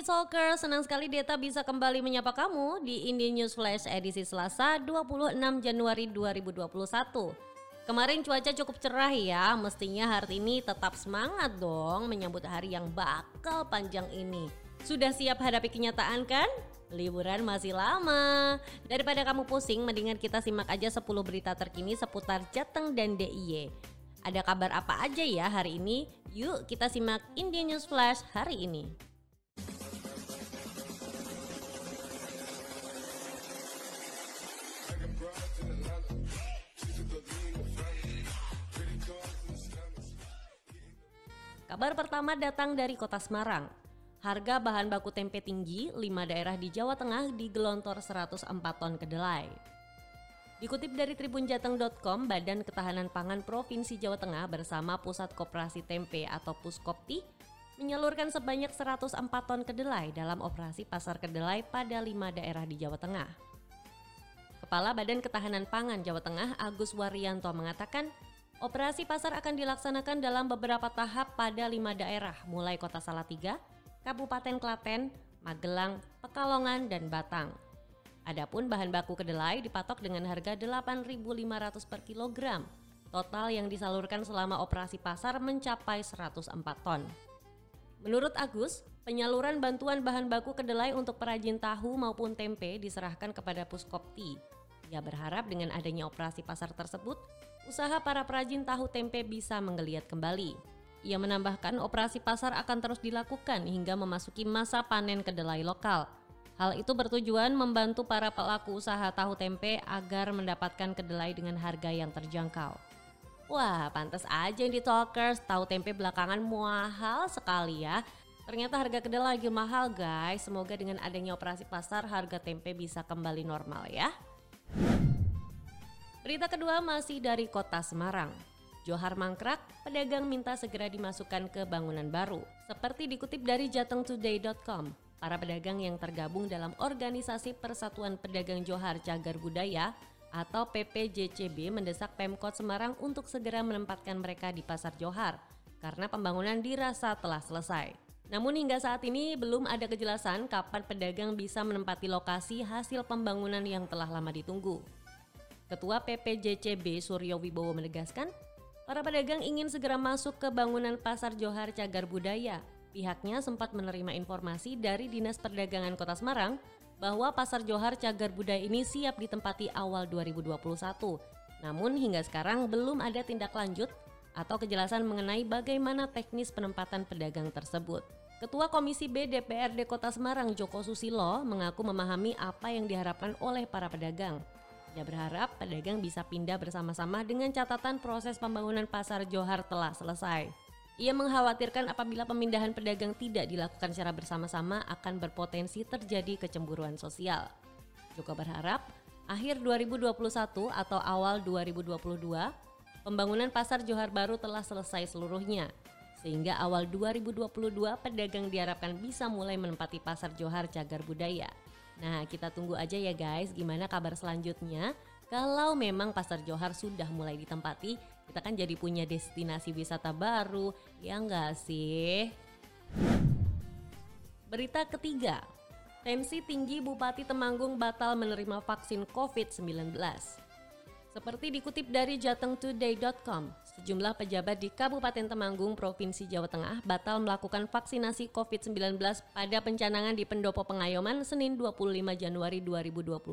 Talker, senang sekali Deta bisa kembali menyapa kamu di Indie News Flash edisi Selasa 26 Januari 2021. Kemarin cuaca cukup cerah ya, mestinya hari ini tetap semangat dong menyambut hari yang bakal panjang ini. Sudah siap hadapi kenyataan kan? Liburan masih lama. Daripada kamu pusing, mendingan kita simak aja 10 berita terkini seputar Jateng dan DIY. Ada kabar apa aja ya hari ini? Yuk kita simak Indie News Flash hari ini. Kabar pertama datang dari kota Semarang. Harga bahan baku tempe tinggi, 5 daerah di Jawa Tengah digelontor 104 ton kedelai. Dikutip dari tribunjateng.com, Badan Ketahanan Pangan Provinsi Jawa Tengah bersama Pusat Koperasi Tempe atau Puskopti menyalurkan sebanyak 104 ton kedelai dalam operasi pasar kedelai pada 5 daerah di Jawa Tengah. Kepala Badan Ketahanan Pangan Jawa Tengah Agus Waryanto mengatakan, Operasi pasar akan dilaksanakan dalam beberapa tahap pada lima daerah, mulai Kota Salatiga, Kabupaten Klaten, Magelang, Pekalongan, dan Batang. Adapun bahan baku kedelai dipatok dengan harga 8.500 per kilogram. Total yang disalurkan selama operasi pasar mencapai 104 ton. Menurut Agus, penyaluran bantuan bahan baku kedelai untuk perajin tahu maupun tempe diserahkan kepada Puskopti. Ia berharap dengan adanya operasi pasar tersebut, usaha para perajin tahu tempe bisa menggeliat kembali. Ia menambahkan operasi pasar akan terus dilakukan hingga memasuki masa panen kedelai lokal. Hal itu bertujuan membantu para pelaku usaha tahu tempe agar mendapatkan kedelai dengan harga yang terjangkau. Wah, pantas aja yang di Talkers, tahu tempe belakangan mahal sekali ya. Ternyata harga kedelai lagi mahal guys. Semoga dengan adanya operasi pasar harga tempe bisa kembali normal ya. Berita kedua masih dari kota Semarang. Johar mangkrak, pedagang minta segera dimasukkan ke bangunan baru. Seperti dikutip dari jatengtoday.com, para pedagang yang tergabung dalam organisasi Persatuan Pedagang Johar Cagar Budaya atau PPJCB mendesak Pemkot Semarang untuk segera menempatkan mereka di Pasar Johar karena pembangunan dirasa telah selesai. Namun hingga saat ini belum ada kejelasan kapan pedagang bisa menempati lokasi hasil pembangunan yang telah lama ditunggu. Ketua PPJCB Suryo Wibowo menegaskan, para pedagang ingin segera masuk ke bangunan Pasar Johar Cagar Budaya. Pihaknya sempat menerima informasi dari Dinas Perdagangan Kota Semarang bahwa Pasar Johar Cagar Budaya ini siap ditempati awal 2021. Namun hingga sekarang belum ada tindak lanjut atau kejelasan mengenai bagaimana teknis penempatan pedagang tersebut. Ketua Komisi B DPRD Kota Semarang Joko Susilo mengaku memahami apa yang diharapkan oleh para pedagang. Ia berharap pedagang bisa pindah bersama-sama dengan catatan proses pembangunan pasar Johar telah selesai. Ia mengkhawatirkan apabila pemindahan pedagang tidak dilakukan secara bersama-sama akan berpotensi terjadi kecemburuan sosial. Joko berharap akhir 2021 atau awal 2022 pembangunan pasar Johar baru telah selesai seluruhnya. Sehingga awal 2022 pedagang diharapkan bisa mulai menempati pasar Johar Cagar Budaya. Nah, kita tunggu aja ya guys gimana kabar selanjutnya. Kalau memang Pasar Johar sudah mulai ditempati, kita kan jadi punya destinasi wisata baru, ya enggak sih? Berita ketiga, tensi tinggi Bupati Temanggung batal menerima vaksin COVID-19. Seperti dikutip dari jatengtoday.com, sejumlah pejabat di Kabupaten Temanggung, Provinsi Jawa Tengah batal melakukan vaksinasi COVID-19 pada pencanangan di Pendopo Pengayoman Senin 25 Januari 2021.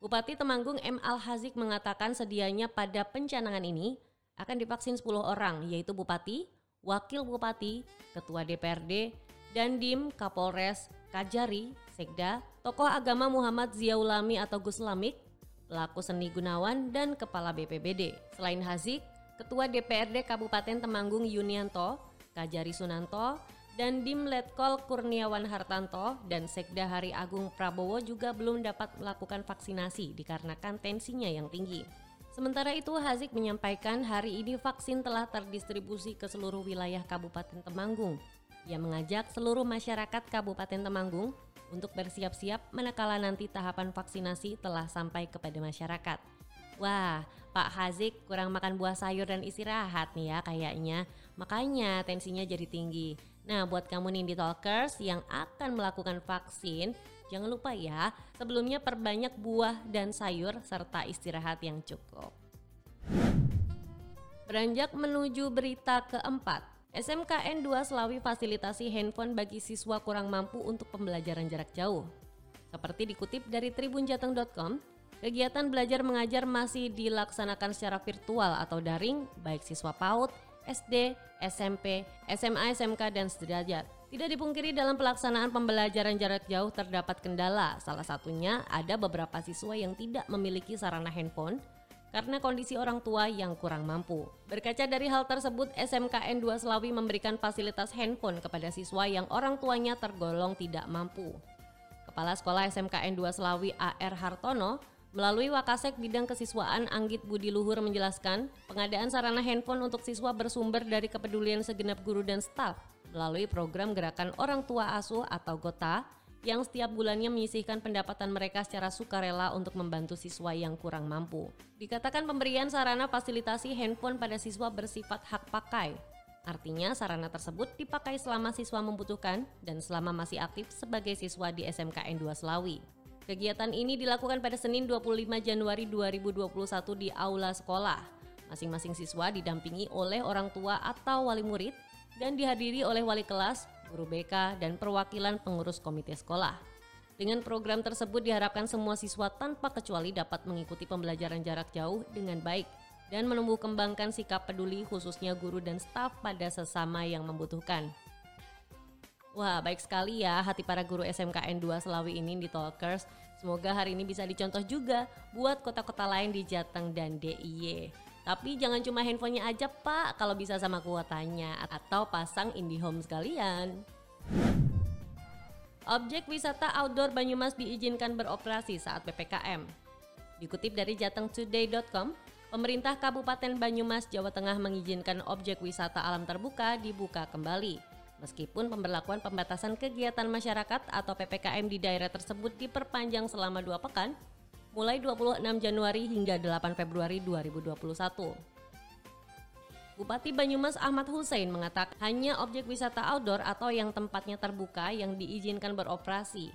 Bupati Temanggung M. Al-Hazik mengatakan sedianya pada pencanangan ini akan divaksin 10 orang, yaitu Bupati, Wakil Bupati, Ketua DPRD, Dandim, Kapolres, Kajari, Sekda, tokoh agama Muhammad Ziaulami atau Gus Lamik, pelaku seni Gunawan, dan Kepala BPBD. Selain Hazik, Ketua DPRD Kabupaten Temanggung Yunianto, Kajari Sunanto, dan Dim Letkol Kurniawan Hartanto dan Sekda Hari Agung Prabowo juga belum dapat melakukan vaksinasi dikarenakan tensinya yang tinggi. Sementara itu Hazik menyampaikan hari ini vaksin telah terdistribusi ke seluruh wilayah Kabupaten Temanggung. Ia mengajak seluruh masyarakat Kabupaten Temanggung untuk bersiap-siap manakala nanti tahapan vaksinasi telah sampai kepada masyarakat. Wah, Pak Hazik kurang makan buah sayur dan istirahat nih ya kayaknya. Makanya tensinya jadi tinggi. Nah, buat kamu Nindi Talkers yang akan melakukan vaksin, jangan lupa ya, sebelumnya perbanyak buah dan sayur serta istirahat yang cukup. Beranjak menuju berita keempat, SMKN 2 Selawi fasilitasi handphone bagi siswa kurang mampu untuk pembelajaran jarak jauh. Seperti dikutip dari tribunjateng.com, kegiatan belajar mengajar masih dilaksanakan secara virtual atau daring baik siswa PAUD, SD, SMP, SMA, SMK, dan sederajat. Tidak dipungkiri dalam pelaksanaan pembelajaran jarak jauh terdapat kendala. Salah satunya ada beberapa siswa yang tidak memiliki sarana handphone karena kondisi orang tua yang kurang mampu. Berkaca dari hal tersebut, SMKN 2 Selawi memberikan fasilitas handphone kepada siswa yang orang tuanya tergolong tidak mampu. Kepala Sekolah SMKN 2 Selawi AR Hartono Melalui Wakasek Bidang Kesiswaan Anggit Budi Luhur menjelaskan, pengadaan sarana handphone untuk siswa bersumber dari kepedulian segenap guru dan staf melalui program Gerakan Orang Tua Asuh atau GOTA yang setiap bulannya menyisihkan pendapatan mereka secara sukarela untuk membantu siswa yang kurang mampu. Dikatakan pemberian sarana fasilitasi handphone pada siswa bersifat hak pakai. Artinya sarana tersebut dipakai selama siswa membutuhkan dan selama masih aktif sebagai siswa di SMKN 2 Selawi. Kegiatan ini dilakukan pada Senin 25 Januari 2021 di aula sekolah. Masing-masing siswa didampingi oleh orang tua atau wali murid dan dihadiri oleh wali kelas, guru BK, dan perwakilan pengurus komite sekolah. Dengan program tersebut diharapkan semua siswa tanpa kecuali dapat mengikuti pembelajaran jarak jauh dengan baik dan menumbuh kembangkan sikap peduli khususnya guru dan staf pada sesama yang membutuhkan. Wah, baik sekali ya hati para guru SMKN 2 Selawi ini di Talkers. Semoga hari ini bisa dicontoh juga buat kota-kota lain di Jateng dan DIY. Tapi jangan cuma handphonenya aja pak kalau bisa sama kuotanya atau pasang IndiHome sekalian. Objek wisata outdoor Banyumas diizinkan beroperasi saat PPKM. Dikutip dari jatengtoday.com, pemerintah Kabupaten Banyumas, Jawa Tengah mengizinkan objek wisata alam terbuka dibuka kembali. Meskipun pemberlakuan pembatasan kegiatan masyarakat atau PPKM di daerah tersebut diperpanjang selama dua pekan, mulai 26 Januari hingga 8 Februari 2021. Bupati Banyumas Ahmad Hussein mengatakan hanya objek wisata outdoor atau yang tempatnya terbuka yang diizinkan beroperasi.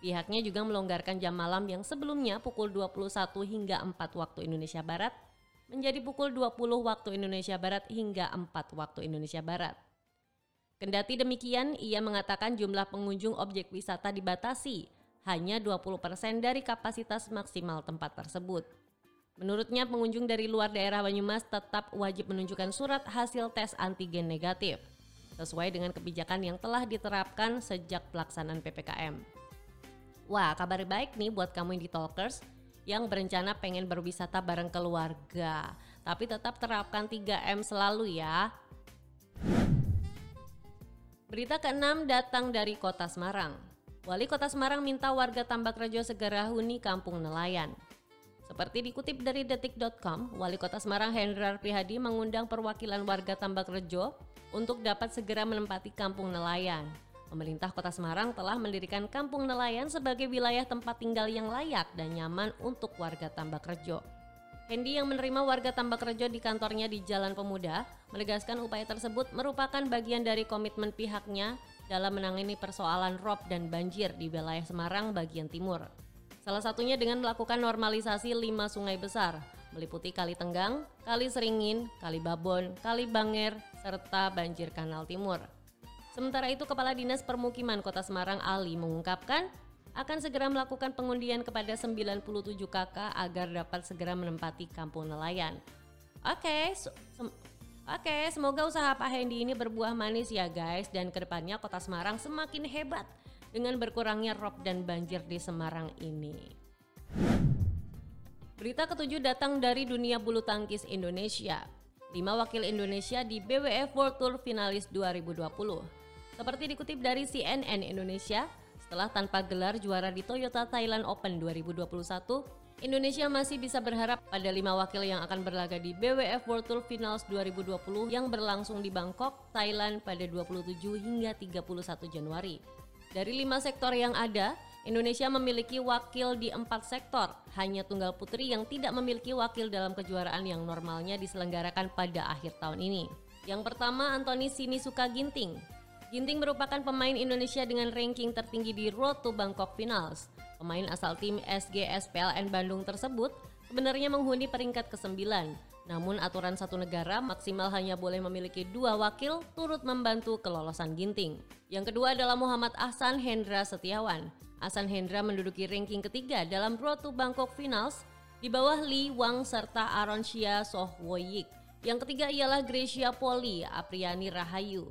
Pihaknya juga melonggarkan jam malam yang sebelumnya pukul 21 hingga 4 waktu Indonesia Barat menjadi pukul 20 waktu Indonesia Barat hingga 4 waktu Indonesia Barat. Kendati demikian, ia mengatakan jumlah pengunjung objek wisata dibatasi hanya 20% dari kapasitas maksimal tempat tersebut. Menurutnya pengunjung dari luar daerah Banyumas tetap wajib menunjukkan surat hasil tes antigen negatif sesuai dengan kebijakan yang telah diterapkan sejak pelaksanaan PPKM. Wah, kabar baik nih buat kamu yang di Talkers yang berencana pengen berwisata bareng keluarga. Tapi tetap terapkan 3M selalu ya. Berita ke-6 datang dari Kota Semarang. Wali Kota Semarang minta warga Tambak Rejo segera huni kampung nelayan. Seperti dikutip dari detik.com, Wali Kota Semarang Hendrar Prihadi mengundang perwakilan warga Tambak Rejo untuk dapat segera menempati kampung nelayan. Pemerintah Kota Semarang telah mendirikan kampung nelayan sebagai wilayah tempat tinggal yang layak dan nyaman untuk warga Tambak Rejo. Hendy yang menerima warga Tambak Rejo di kantornya di Jalan Pemuda menegaskan upaya tersebut merupakan bagian dari komitmen pihaknya dalam menangani persoalan rob dan banjir di wilayah Semarang bagian timur. Salah satunya dengan melakukan normalisasi lima sungai besar, meliputi Kali Tenggang, Kali Seringin, Kali Babon, Kali Banger, serta banjir Kanal Timur. Sementara itu, Kepala Dinas Permukiman Kota Semarang Ali mengungkapkan akan segera melakukan pengundian kepada 97 kakak agar dapat segera menempati kampung nelayan. Oke, okay, so, Oke, semoga usaha Pak Hendy ini berbuah manis ya guys dan ke depannya kota Semarang semakin hebat dengan berkurangnya rob dan banjir di Semarang ini. Berita ketujuh datang dari dunia bulu tangkis Indonesia. Lima wakil Indonesia di BWF World Tour Finalis 2020. Seperti dikutip dari CNN Indonesia, setelah tanpa gelar juara di Toyota Thailand Open 2021, Indonesia masih bisa berharap pada lima wakil yang akan berlaga di BWF World Tour Finals 2020 yang berlangsung di Bangkok, Thailand pada 27 hingga 31 Januari. Dari lima sektor yang ada, Indonesia memiliki wakil di empat sektor, hanya tunggal putri yang tidak memiliki wakil dalam kejuaraan yang normalnya diselenggarakan pada akhir tahun ini. Yang pertama Antoni Sinisuka Ginting, Ginting merupakan pemain Indonesia dengan ranking tertinggi di Road to Bangkok Finals. Pemain asal tim SGS PLN Bandung tersebut sebenarnya menghuni peringkat ke-9. Namun aturan satu negara maksimal hanya boleh memiliki dua wakil turut membantu kelolosan Ginting. Yang kedua adalah Muhammad Ahsan Hendra Setiawan. Ahsan Hendra menduduki ranking ketiga dalam to Bangkok Finals di bawah Lee Wang serta Aaron Shia Soh Woyik. Yang ketiga ialah Gracia Poli Apriani Rahayu.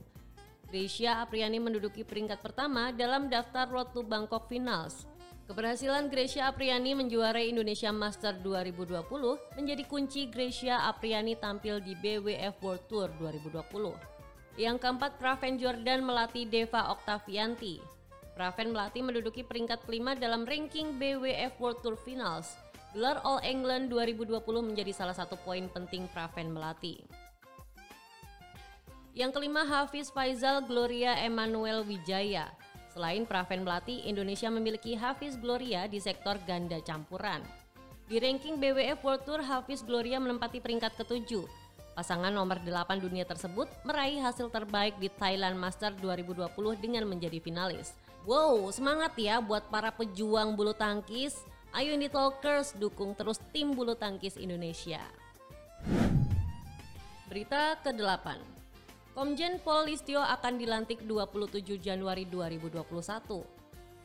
Gracia Apriani menduduki peringkat pertama dalam daftar Road Bangkok Finals. Keberhasilan Gracia Apriani menjuarai Indonesia Master 2020 menjadi kunci Gracia Apriani tampil di BWF World Tour 2020. Yang keempat, Praven Jordan melatih Deva Oktavianti. Praven melatih menduduki peringkat kelima dalam ranking BWF World Tour Finals. Gelar All England 2020 menjadi salah satu poin penting Praven melatih. Yang kelima Hafiz Faizal Gloria Emmanuel Wijaya. Selain Praven Melati, Indonesia memiliki Hafiz Gloria di sektor ganda campuran. Di ranking BWF World Tour, Hafiz Gloria menempati peringkat ketujuh. Pasangan nomor 8 dunia tersebut meraih hasil terbaik di Thailand Master 2020 dengan menjadi finalis. Wow, semangat ya buat para pejuang bulu tangkis. Ayo ini Talkers dukung terus tim bulu tangkis Indonesia. Berita ke-8. Komjen Pol Listio akan dilantik 27 Januari 2021.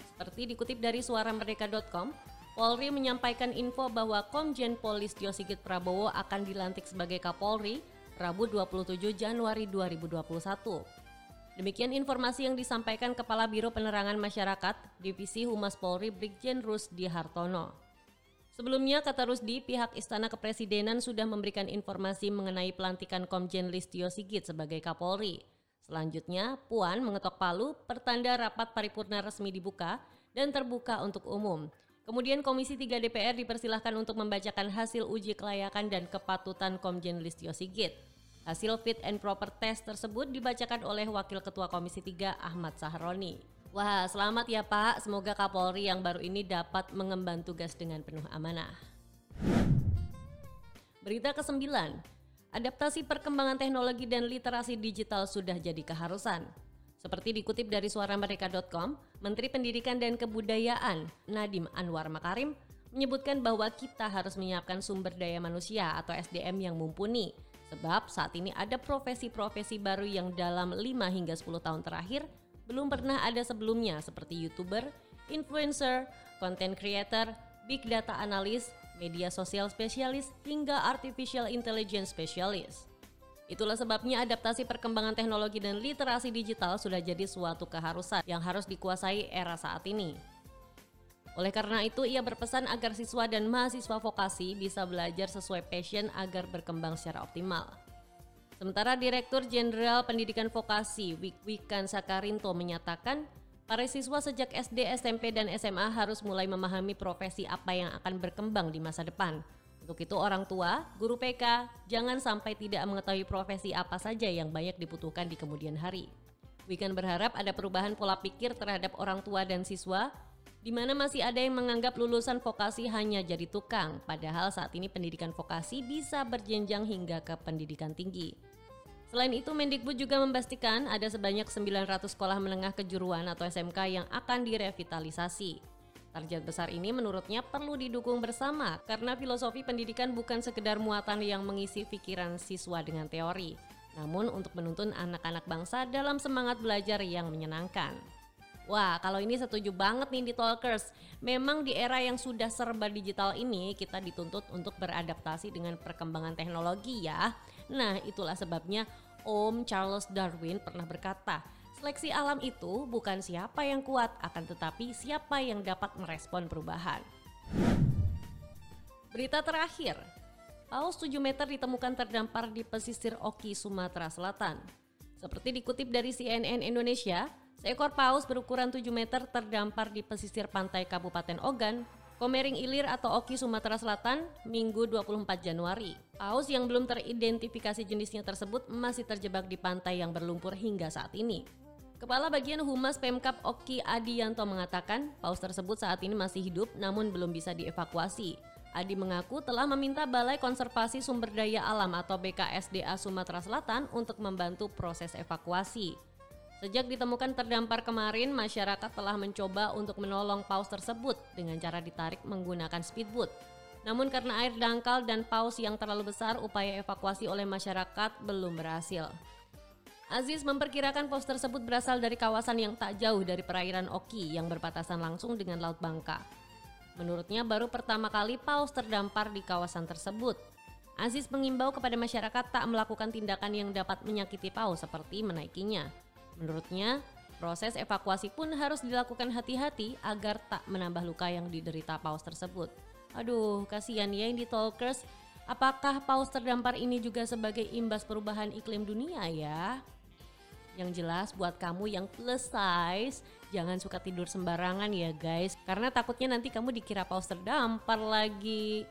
Seperti dikutip dari suaramerdeka.com, Polri menyampaikan info bahwa Komjen Pol Listio Sigit Prabowo akan dilantik sebagai Kapolri Rabu 27 Januari 2021. Demikian informasi yang disampaikan Kepala Biro Penerangan Masyarakat Divisi Humas Polri Brigjen Rusdi Hartono. Sebelumnya, kata Rusdi, pihak Istana Kepresidenan sudah memberikan informasi mengenai pelantikan Komjen Listio Sigit sebagai Kapolri. Selanjutnya, Puan mengetok palu pertanda rapat paripurna resmi dibuka dan terbuka untuk umum. Kemudian Komisi 3 DPR dipersilahkan untuk membacakan hasil uji kelayakan dan kepatutan Komjen Listio Sigit. Hasil fit and proper test tersebut dibacakan oleh Wakil Ketua Komisi 3 Ahmad Sahroni. Wah, selamat ya Pak. Semoga Kapolri yang baru ini dapat mengemban tugas dengan penuh amanah. Berita ke-9. Adaptasi perkembangan teknologi dan literasi digital sudah jadi keharusan. Seperti dikutip dari suaramerdeka.com, Menteri Pendidikan dan Kebudayaan Nadim Anwar Makarim menyebutkan bahwa kita harus menyiapkan sumber daya manusia atau SDM yang mumpuni Sebab saat ini ada profesi-profesi baru yang dalam 5 hingga 10 tahun terakhir belum pernah ada sebelumnya seperti YouTuber, influencer, content creator, big data analis, media sosial spesialis, hingga artificial intelligence spesialis. Itulah sebabnya adaptasi perkembangan teknologi dan literasi digital sudah jadi suatu keharusan yang harus dikuasai era saat ini. Oleh karena itu, ia berpesan agar siswa dan mahasiswa vokasi bisa belajar sesuai passion agar berkembang secara optimal. Sementara Direktur Jenderal Pendidikan Vokasi Wikwikan Sakarinto menyatakan, para siswa sejak SD, SMP, dan SMA harus mulai memahami profesi apa yang akan berkembang di masa depan. Untuk itu orang tua, guru PK, jangan sampai tidak mengetahui profesi apa saja yang banyak dibutuhkan di kemudian hari. Wikan berharap ada perubahan pola pikir terhadap orang tua dan siswa di mana masih ada yang menganggap lulusan vokasi hanya jadi tukang, padahal saat ini pendidikan vokasi bisa berjenjang hingga ke pendidikan tinggi. Selain itu, Mendikbud juga memastikan ada sebanyak 900 sekolah menengah kejuruan atau SMK yang akan direvitalisasi. Target besar ini menurutnya perlu didukung bersama karena filosofi pendidikan bukan sekedar muatan yang mengisi pikiran siswa dengan teori, namun untuk menuntun anak-anak bangsa dalam semangat belajar yang menyenangkan. Wah, kalau ini setuju banget nih di Talkers. Memang di era yang sudah serba digital ini kita dituntut untuk beradaptasi dengan perkembangan teknologi ya. Nah, itulah sebabnya Om Charles Darwin pernah berkata, seleksi alam itu bukan siapa yang kuat, akan tetapi siapa yang dapat merespon perubahan. Berita terakhir, paus 7 meter ditemukan terdampar di pesisir Oki, Sumatera Selatan. Seperti dikutip dari CNN Indonesia, Seekor paus berukuran 7 meter terdampar di pesisir pantai Kabupaten Ogan, Komering Ilir atau Oki Sumatera Selatan, Minggu 24 Januari. Paus yang belum teridentifikasi jenisnya tersebut masih terjebak di pantai yang berlumpur hingga saat ini. Kepala Bagian Humas Pemkap Oki Adianto mengatakan, paus tersebut saat ini masih hidup namun belum bisa dievakuasi. Adi mengaku telah meminta Balai Konservasi Sumber Daya Alam atau BKSDA Sumatera Selatan untuk membantu proses evakuasi. Sejak ditemukan terdampar kemarin, masyarakat telah mencoba untuk menolong paus tersebut dengan cara ditarik menggunakan speedboat. Namun karena air dangkal dan paus yang terlalu besar, upaya evakuasi oleh masyarakat belum berhasil. Aziz memperkirakan paus tersebut berasal dari kawasan yang tak jauh dari perairan Oki yang berbatasan langsung dengan Laut Bangka. Menurutnya baru pertama kali paus terdampar di kawasan tersebut. Aziz mengimbau kepada masyarakat tak melakukan tindakan yang dapat menyakiti paus seperti menaikinya. Menurutnya, proses evakuasi pun harus dilakukan hati-hati agar tak menambah luka yang diderita paus tersebut. Aduh, kasihan ya yang Talkers. Apakah paus terdampar ini juga sebagai imbas perubahan iklim dunia ya? Yang jelas buat kamu yang plus size, jangan suka tidur sembarangan ya guys. Karena takutnya nanti kamu dikira paus terdampar lagi.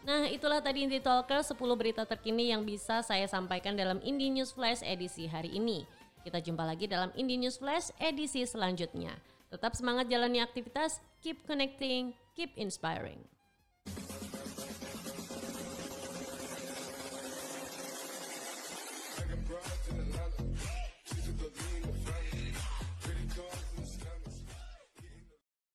Nah itulah tadi Indie Talker 10 berita terkini yang bisa saya sampaikan dalam Indie News Flash edisi hari ini. Kita jumpa lagi dalam Indie News Flash edisi selanjutnya. Tetap semangat jalani aktivitas, keep connecting, keep inspiring.